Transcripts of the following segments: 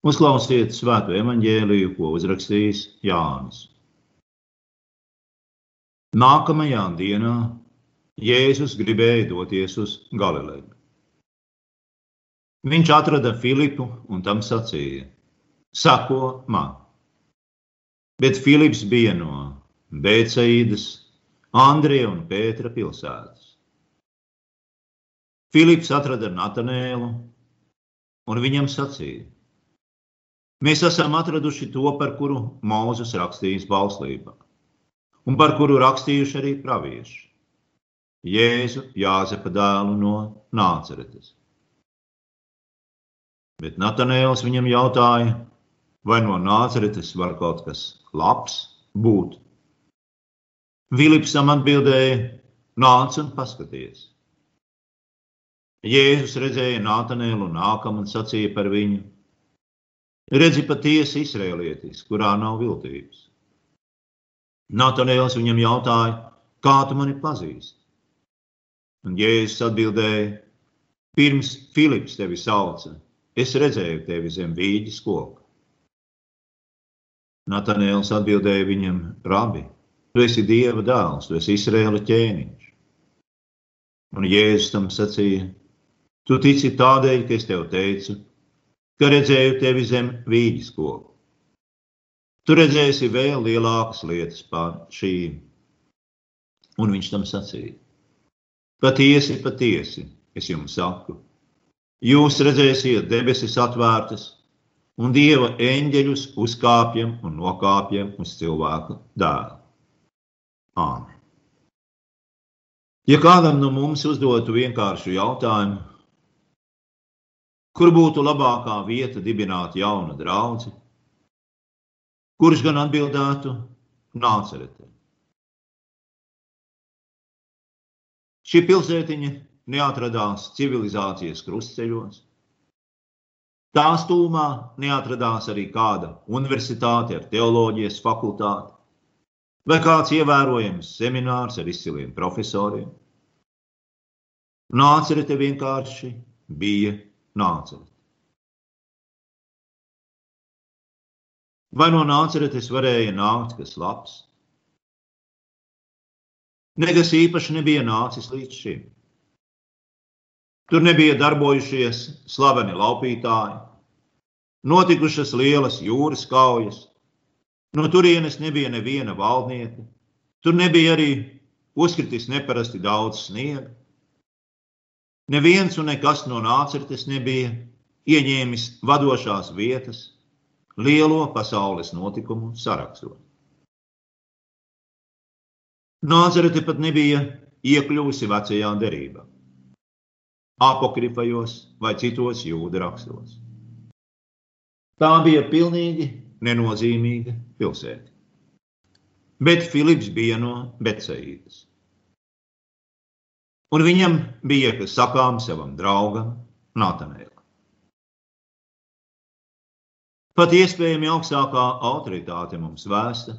Uzklausiet svēto evaņģēliju, ko uzrakstījis Jānis. Nākamajā dienā Jēzus gribēja doties uz Galileju. Viņš atrada Filipu un tam sacīja: Sako man! Bet Filips bija no Bēcaīdas, Andrija un Pētera pilsētas. Filips atrada Natanēlu un viņam sacīja: Mēs esam atraduši to, par kuru Mozus rakstījis bauslībā, un par kuru rakstījuši arī pravieši. Jēzu Jāzepa dēlu no Nāceretes. Bet Natanēls viņam jautāja, vai no Nāceretes var kaut kas labs būt. Vilipsam atbildēja: Nāc un paskaties! Jēzus redzēja Nātanēlu nākam un sacīja par viņu: Redzi patiesi izrēlietis, kurā nav viltības. Nātanēls viņam jautāja, kā tu mani pazīsti? Un Jēzus atbildēja: Pirms Filips tevi sauca, es redzēju tevi zem vīģes koka. Natanēls atbildēja viņam: Rabi, tu esi Dieva dēls, tu esi Izraēla ķēniņš. Un Jēzus tam sacīja: Tu tici tādēļ, ka es tev teicu, ka redzēju tevi zem vīģes koku. Tu redzēsi vēl lielākas lietas par šīm. Un viņš tam sacīja: Patiesi, patiesi, es jums saku, jūs redzēsiet debesis atvērtas un dieva eņģeļus uzkāpjam un nokāpjam uz cilvēku dēlu. Āmen. Ja kādam no mums uzdotu vienkāršu jautājumu, kur būtu labākā vieta dibināt jaunu draugu, kurš gan atbildētu nāceretē? Šī pilsētiņa neatradās civilizācijas krustceļos, Tās tūmā neatradās arī kāda universitāte ar teoloģijas fakultāti vai kāds ievērojams seminārs ar izciliem profesoriem. Nācerete vienkārši bija nācerete. Vai no nāceretes varēja nākt kas labs? Nekas īpaši nebija nācis līdz šim. Tur nebija darbojušies slaveni laupītāji, notikušas lielas jūras kaujas. No turienes nebija neviena valdnieka, tur nebija arī uzkritis neparasti daudz sniega. Neviens un nekas no nācertes nebija ieņēmis vadošās vietas lielo pasaules notikumu sarakstot. Nācerete pat nebija iekļuvusi vecajā derībā apokrifajos vai citos jūda rakstos. Tā bija pilnīgi nenozīmīga pilsēta. Bet Filips bija no Betsaīdas. Un viņam bija kas sakām savam draugam, Natanēlam. Pat iespējami augstākā autoritāte mums vēsta,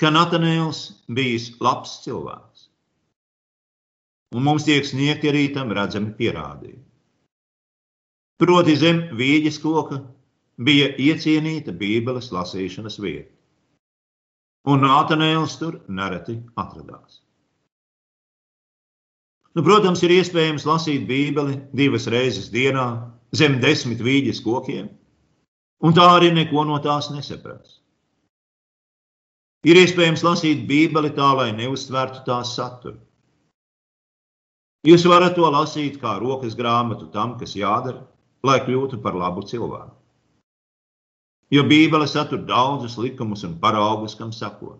ka Natanēls bijis labs cilvēks un mums tiek sniegti arī tam redzami pierādījumi. Proti, zem vīģes koka bija iecienīta Bībeles lasīšanas vieta, un Nātanēls tur nereti atradās. Nu, protams, ir iespējams lasīt Bībeli divas reizes dienā zem desmit vīģes kokiem, un tā arī neko no tās nesaprast. Ir iespējams lasīt Bībeli tā, lai neuztvertu tās saturu. Jūs varat to lasīt kā rokas grāmatu tam, kas jādara, lai kļūtu par labu cilvēku. Jo Bībele satur daudzus likumus un paraugus, kam sakot.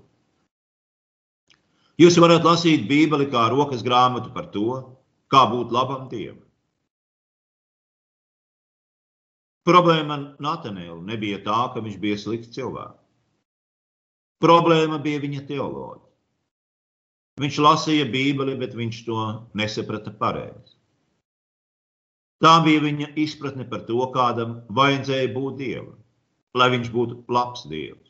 Jūs varat lasīt Bībeli kā rokas grāmatu par to, kā būt labam dievam. Problēma Natanēlu nebija tā, ka viņš bija slikts cilvēks. Problēma bija viņa teoloģija. Viņš lasīja Bībeli, bet viņš to nesaprata pareizi. Tā bija viņa izpratne par to, kādam vajadzēja būt dievam, lai viņš būtu labs dievs.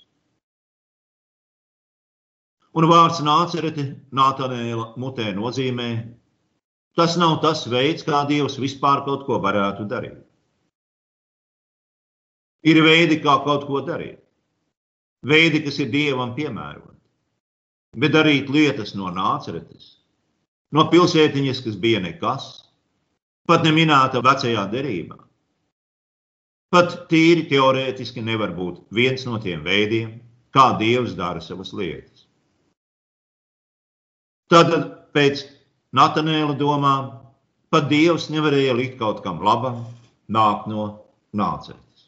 Un vārds nācerete Nātanēla mutē nozīmē, tas nav tas veids, kā Dievs vispār kaut ko varētu darīt. Ir veidi, kā kaut ko darīt. Veidi, kas ir dievam piemēroti. Bet darīt lietas no nāceretes, no pilsētiņas, kas bija nekas, pat neminēta vecajā derībā. Pat tīri teorētiski nevar būt viens no tiem veidiem, kā Dievs dara savas lietas. Tad pēc Natanēla domām pat Dievs nevarēja likt kaut kam labam, nāk no nāceres.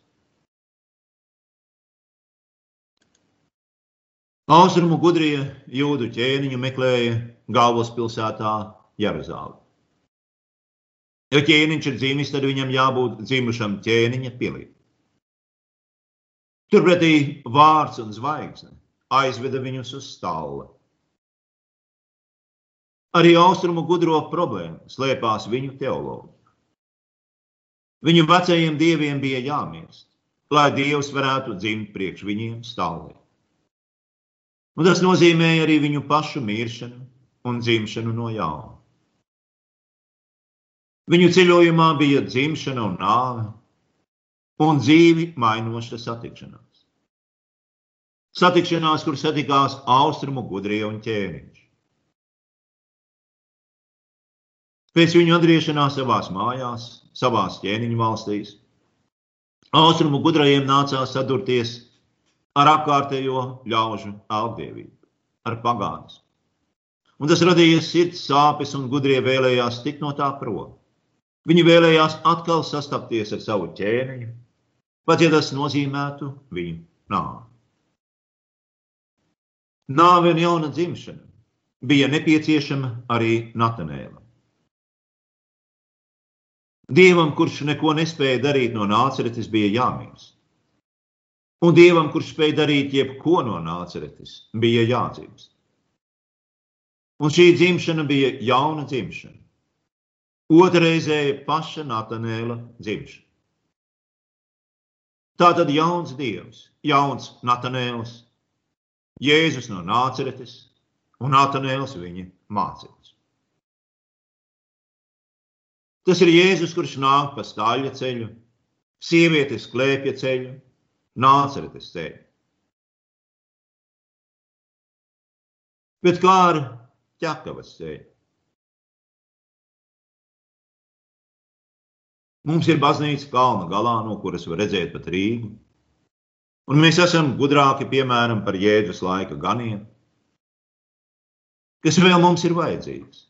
Austrumu gudrie jūdu ķēniņu meklēja galvaspilsētā Jeruzālē. Ja ķēniņš ir dzimis, tad viņam jābūt dzimušam ķēniņa pilī. Turpretī vārds un zvaigzne aizveda viņus uz stāli. Arī austrumu gudro problēma slēpās viņu teoloģijā. Viņu vecajiem dieviem bija jāmirst, lai Dievs varētu dzimt priekš viņiem stāvēt. Un tas nozīmēja arī viņu pašu miršanu un dzimšanu no jauna. Viņu ceļojumā bija dzimšana un nāve, un dzīvi mainoša satikšanās. Satikšanās, kur satikās austrumu gudrie un ķēniņš. Pēc viņu atgriešanās savās mājās, savās ķēniņu valstīs, austrumu gudrajiem nācās sadurties ar apkārtējo ļaužu aldievību, ar pagānis. Un tas radīja sirds sāpes, un gudrie vēlējās tikt no tā prom. Viņi vēlējās atkal sastapties ar savu ķēniņu, pat ja tas nozīmētu viņu nāvi. Nāve un jauna dzimšana bija nepieciešama arī Natanēlam. Dievam, kurš neko nespēja darīt no nāceretes, bija jāmīst. Un dievam, kurš spēja darīt jebko no nāceretes, bija jādzimst. Un šī dzimšana bija jauna dzimšana. Otrreizēja paša Natanēla dzimšana. Tā tad jauns dievs, jauns Natanēls, Jēzus no nāceretes un Natanēls viņa mācītājs. Tas ir Jēzus, kurš nāk pa stāļa ceļu, sievietes klēpja ceļu, nāceretes ceļu. Bet kā ar ķekavas ceļu? Mums ir baznīca kalna galā, no kuras var redzēt pat Rīgu. Un mēs esam gudrāki, piemēram, par Jēzus laika ganiem. Kas vēl mums ir vajadzīgs?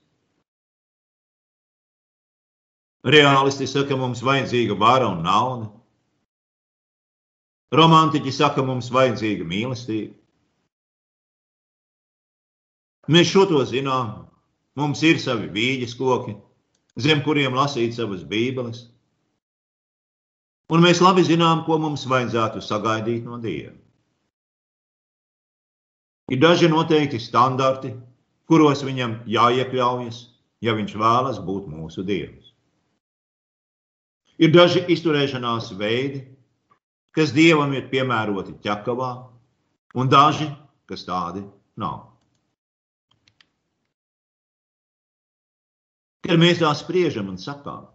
Reālisti saka, mums vajadzīga vara un nauda. Romantiķi saka, mums vajadzīga mīlestība. Mēs šo to zinām. Mums ir savi vīģes koki, zem kuriem lasīt savas bībeles. Un mēs labi zinām, ko mums vajadzētu sagaidīt no Dieva. Ir daži noteikti standarti, kuros viņam jāiekļaujas, ja viņš vēlas būt mūsu Dievs. Ir daži izturēšanās veidi, kas dievam ir piemēroti ķekavā, un daži, kas tādi nav. Kad mēs tā spriežam un sakām,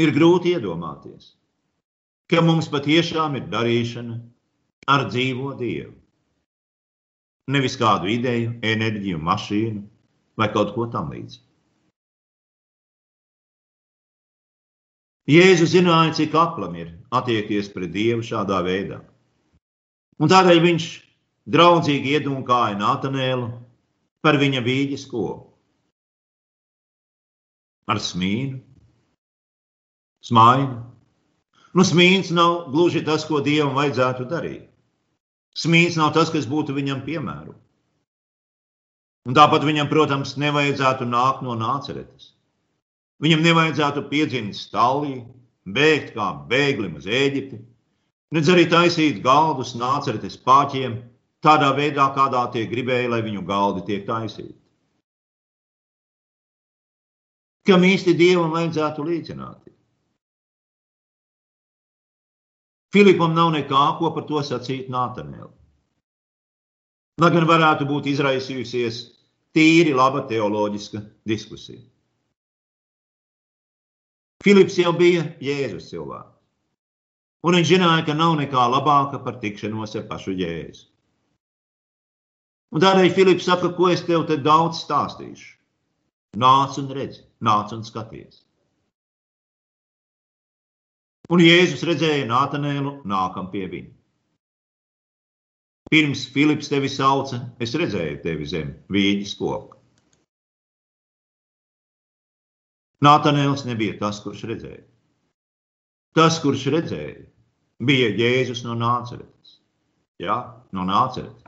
ir grūti iedomāties, ka mums patiešām ir darīšana ar dzīvo Dievu. Nevis kādu ideju, enerģiju, mašīnu vai kaut ko tamlīdzīgu. Jēzus zināja, cik aplam ir attiekties pret Dievu šādā veidā. Un tādēļ viņš draudzīgi iedunkāja Natanēlu par viņa vīģes koku. Ar smīnu, smaidu. Nu, smīns nav gluži tas, ko Dievam vajadzētu darīt. Smīns nav tas, kas būtu viņam piemēru. Un tāpat viņam, protams, nevajadzētu nākt no nāceretes. Viņam nevajadzētu piedzimt stāvī, bēgt kā bēglim uz Eģipti, nedz arī taisīt galdus nāceretes pāķiem, tādā veidā, kādā tie gribēja, lai viņu galdi tiek taisīti. Kam īsti dievam vajadzētu līdzināt? Filipam nav nekā, ko par to sacīt Nātanēlu. Lai gan varētu būt izraisījusies tīri laba teoloģiska diskusija. Filips jau bija Jēzus cilvēks. Un viņš zināja, ka nav nekā labāka par tikšanos ar pašu jēzu. Un tādēļ Filips saka, ko es tev te daudz stāstīšu. Nāc un redzi, nāc un skaties. Un Jēzus redzēja Nātanēlu nākam pie viņa. Pirms Filips tevi sauca, es redzēju tevi zem vīģis koka. Nātanēls nebija tas, kurš redzēja. Tas, kurš redzēja, bija Jēzus no Nāceretes. Jā, no Nāceretes.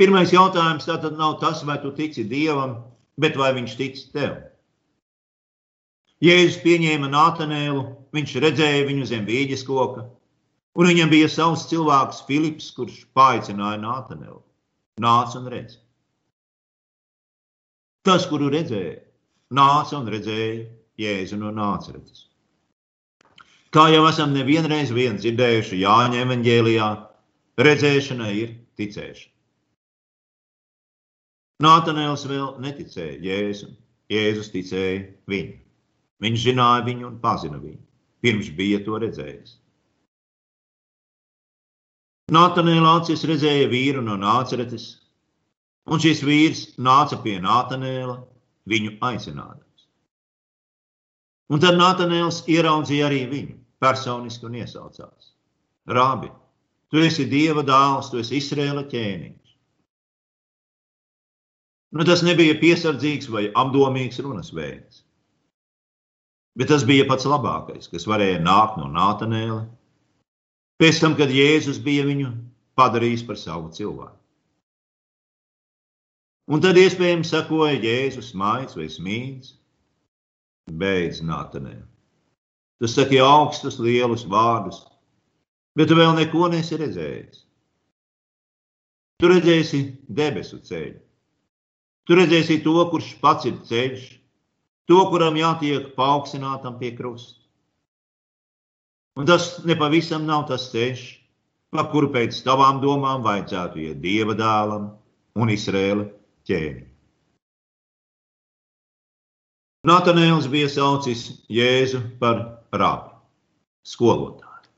Pirmais jautājums tātad nav tas, vai tu tici Dievam, bet vai viņš tic tev. Jēzus pieņēma Nātanēlu, viņš redzēja viņu zem vīģes koka, un viņam bija savs cilvēks Filips, kurš paaicināja Nātanēlu. Nāc un redz. Tas, kuru redzēja, nāca un redzēja Jēzu no Nāceretes. Kā jau esam nevienreiz vien dzirdējuši Jāņa evanģēlijā, redzēšana ir ticēšana. Nātanēls vēl neticēja Jēzum. Jēzus ticēja viņu. Viņš zināja viņu un pazina viņu, pirms bija to redzējis. Nātanēlā acis redzēja vīru no Nāceretes, un šis vīrs nāca pie Nātanēla, viņu aicinādams. Un tad Nātanēls ieraudzīja arī viņu personiski un iesaucās. Rābi, tu esi Dieva dēls, tu esi Izraēla ķēniņš. Nu, tas nebija piesardzīgs vai apdomīgs runas veids. Bet tas bija pats labākais, kas varēja nākt no Nātanēla. Pēc tam, kad Jēzus bija viņu padarījis par savu cilvēku. Un tad iespējams sekoja Jēzus maigs vai smīds. Beidz Nātanēlu. Tu saki augstus, lielus vārdus, bet tu vēl neko nesi redzējis. Tu redzēsi debesu ceļu. Tu redzēsi to, kurš pats ir ceļš, to, kuram jātiek paaugstinātam pie krusta. Un tas nepavisam nav tas ceļš, pa kuru pēc tavām domām vajadzētu iet dieva dēlam un Izrēla ķēniņam. Natanēls bija saucis Jēzu par rabi, skolotāji,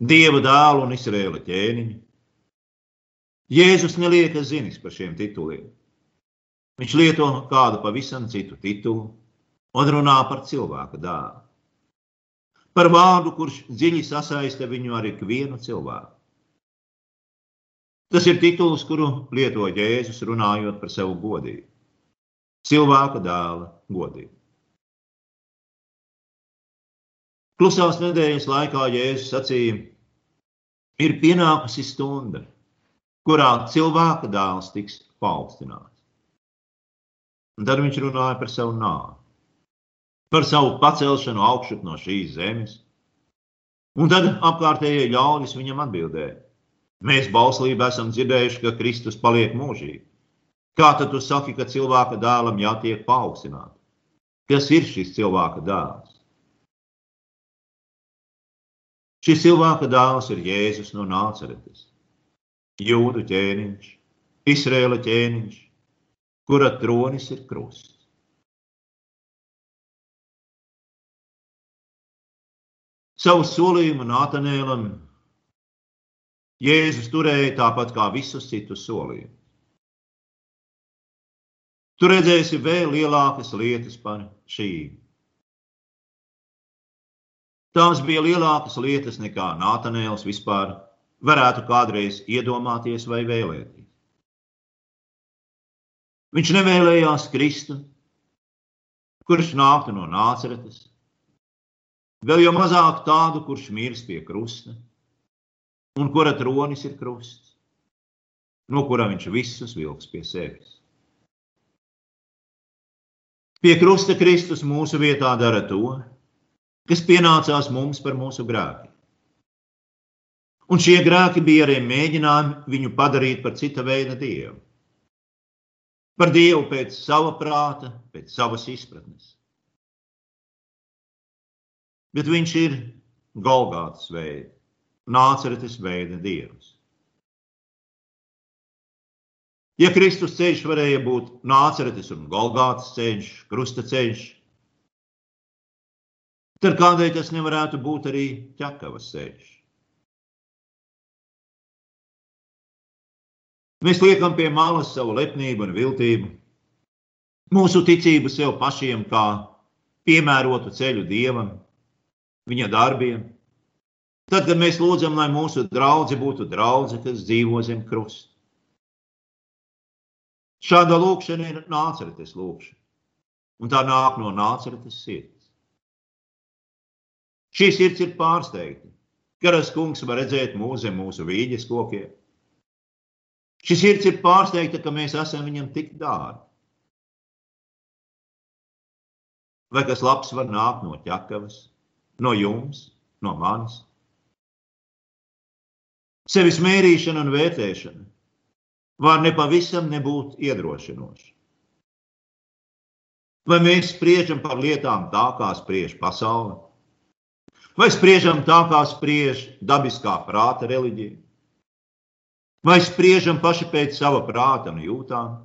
dieva dēlu un izrēla ķēniņu. Jēzus neliekas zinis par šiem tituliem. Viņš lieto kādu pavisam citu titulu un runā par cilvēka dēlu. Par vārdu, kurš dziļi sasaista viņu ar ikvienu cilvēku. Tas ir tituls, kuru lieto Jēzus runājot par savu godību. Cilvēka dēla godību. Klusās nedēļas laikā Jēzus sacīja, ir pienākusi stunda, kurā cilvēka dēls tiks paaugstināts. Un tad viņš runāja par savu nāvi, par savu pacelšanu augšup no šīs zemes. Un tad apkārtējie ļaudis viņam atbildēja: Mēs bauslībā esam dzirdējuši, ka Kristus paliek mūžīgi. Kā tad tu saki, ka cilvēka dēlam jātiek paaugstināts? Kas ir šis cilvēka dēls? Šis cilvēka dēls ir Jēzus no Nāceretes, Jūdu ķēniņš, Izraēla ķēniņš, kura tronis ir krusts. Savu solījumu Nātanēlam Jēzus turēja tāpat kā visus citus solījumus. Tu redzēsi vēl lielākas lietas par šīm. Tās bija lielākas lietas nekā Nātanēls vispār varētu kādreiz iedomāties vai vēlēties. Viņš nevēlējās Kristu, kurš nāktu no nāceretes, vēl jau mazāk tādu, kurš mirs pie krusta, un kura tronis ir krusts, no kura viņš visus vilks pie sevis. Pie krusta Kristus mūsu vietā dara to, kas pienācās mums par mūsu grēkiem. Un šie grēki bija arī mēģinājumi viņu padarīt par cita veida dievu. Par dievu pēc sava prāta, pēc savas izpratnes. Bet viņš ir Golgātas veida, nāceretes veida dievs. Ja Kristus ceļš varēja būt nāceretes un Golgātas ceļš, krusta ceļš, tad kādēļ tas nevarētu būt arī ķekavas ceļš? Mēs liekam pie malas savu lepnību un viltību, mūsu ticību sev pašiem kā piemērotu ceļu dievam, viņa darbiem. Tad, kad mēs lūdzam, lai mūsu draugi būtu draugi, kas dzīvo zem krusta. Šāda lūkšana ir nāceretes lūkšana, un tā nāk no nāceretes sirds. Šī sirds ir pārsteigta. Karas kungs var redzēt mūsu mūsu vīģes kokiem. Šis sirds ir pārsteigta, ka mēs esam viņam tik dārgi. Vai kas labs var nākt no ķekavas, no jums, no manis? Sevis mērīšana un vērtēšana var nepavisam nebūt iedrošinoša. Vai mēs spriežam par lietām tā, kā spriež pasaule? Vai spriežam tā, kā spriež dabiskā prāta reliģija? Vai spriežam paši pēc sava prāta un jūtām?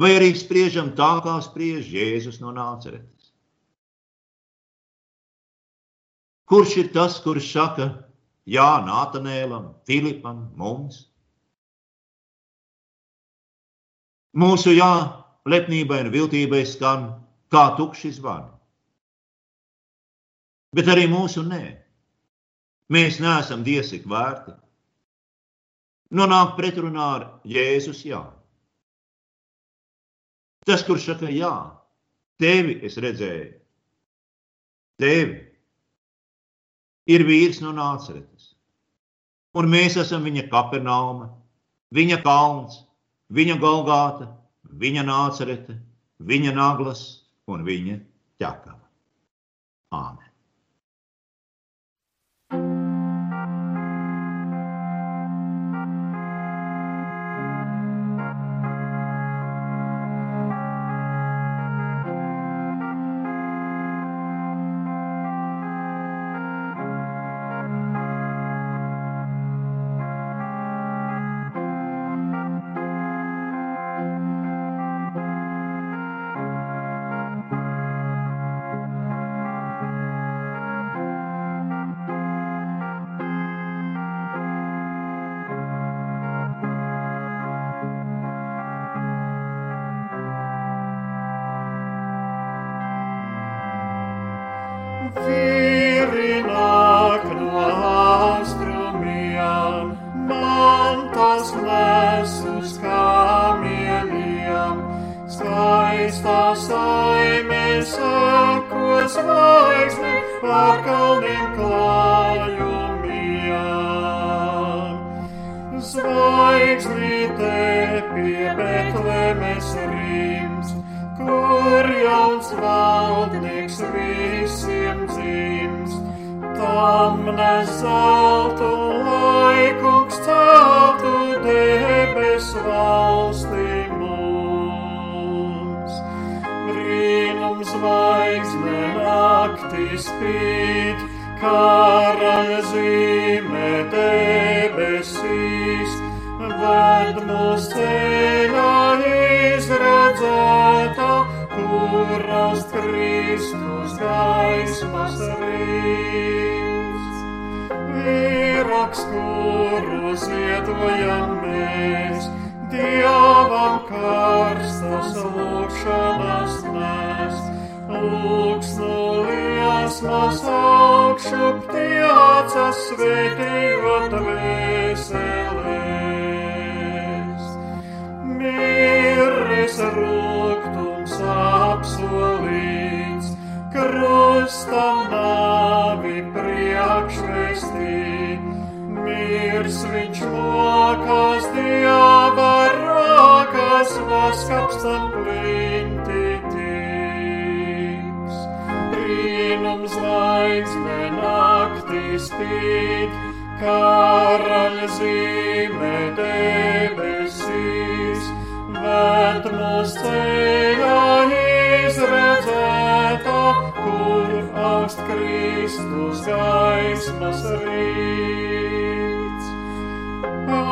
Vai arī spriežam tā, kā spriež Jēzus no nāceretes? Kurš ir tas, kurš saka, jā, Nātanēlam, Filipam, mums? Mūsu jā, lepnībai un viltībai skan kā tukšs zvans. Bet arī mūsu nē. Mēs neesam dievsik vērti nonāk pretrunā ar Jēzus jā. Tas, kurš saka, jā, tevi es redzēju, tevi ir vīrs no nāceretes. Un mēs esam viņa kapernauma, viņa kalns, viņa galgāta, viņa nācerete, viņa naglas un viņa ķekava. Āmen. Tam nezeltu laikums celtu debes valstī mums. Brīnums zvaigzne naktī spīd, karaļa zīme debesīs, ved mūs ceļā izredzēta, kur rast Kristus gaismas rīts. Vīraks, kuru ziedojam mēs, Dievam karstas lūkšanas nes, lūksnu liesmas augšup tiecas svētījot vēselēs. Mīres rūgtums apsolīts, krustam nāvi mirs viņš mokās dieva rokās, vaskapstam plinti tiks. Brīnums zvaigzne naktī spīd, karaļa zīme debesīs, bet mūs ceļā izredzēta, kur augst Kristus gaismas rīts.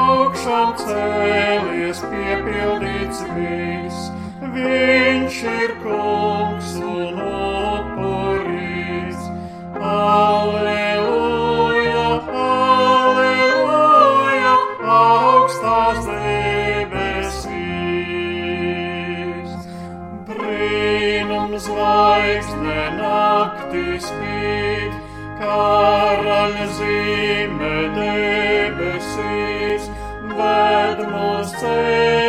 Augšām cēlies piepildīts viss, viņš ir kungs un upuri Alleluja, alleluja, augstās debesīs. Brīnum zvaigzne naktī spīd, karaļa zīme debesīs, ved mūs ceļā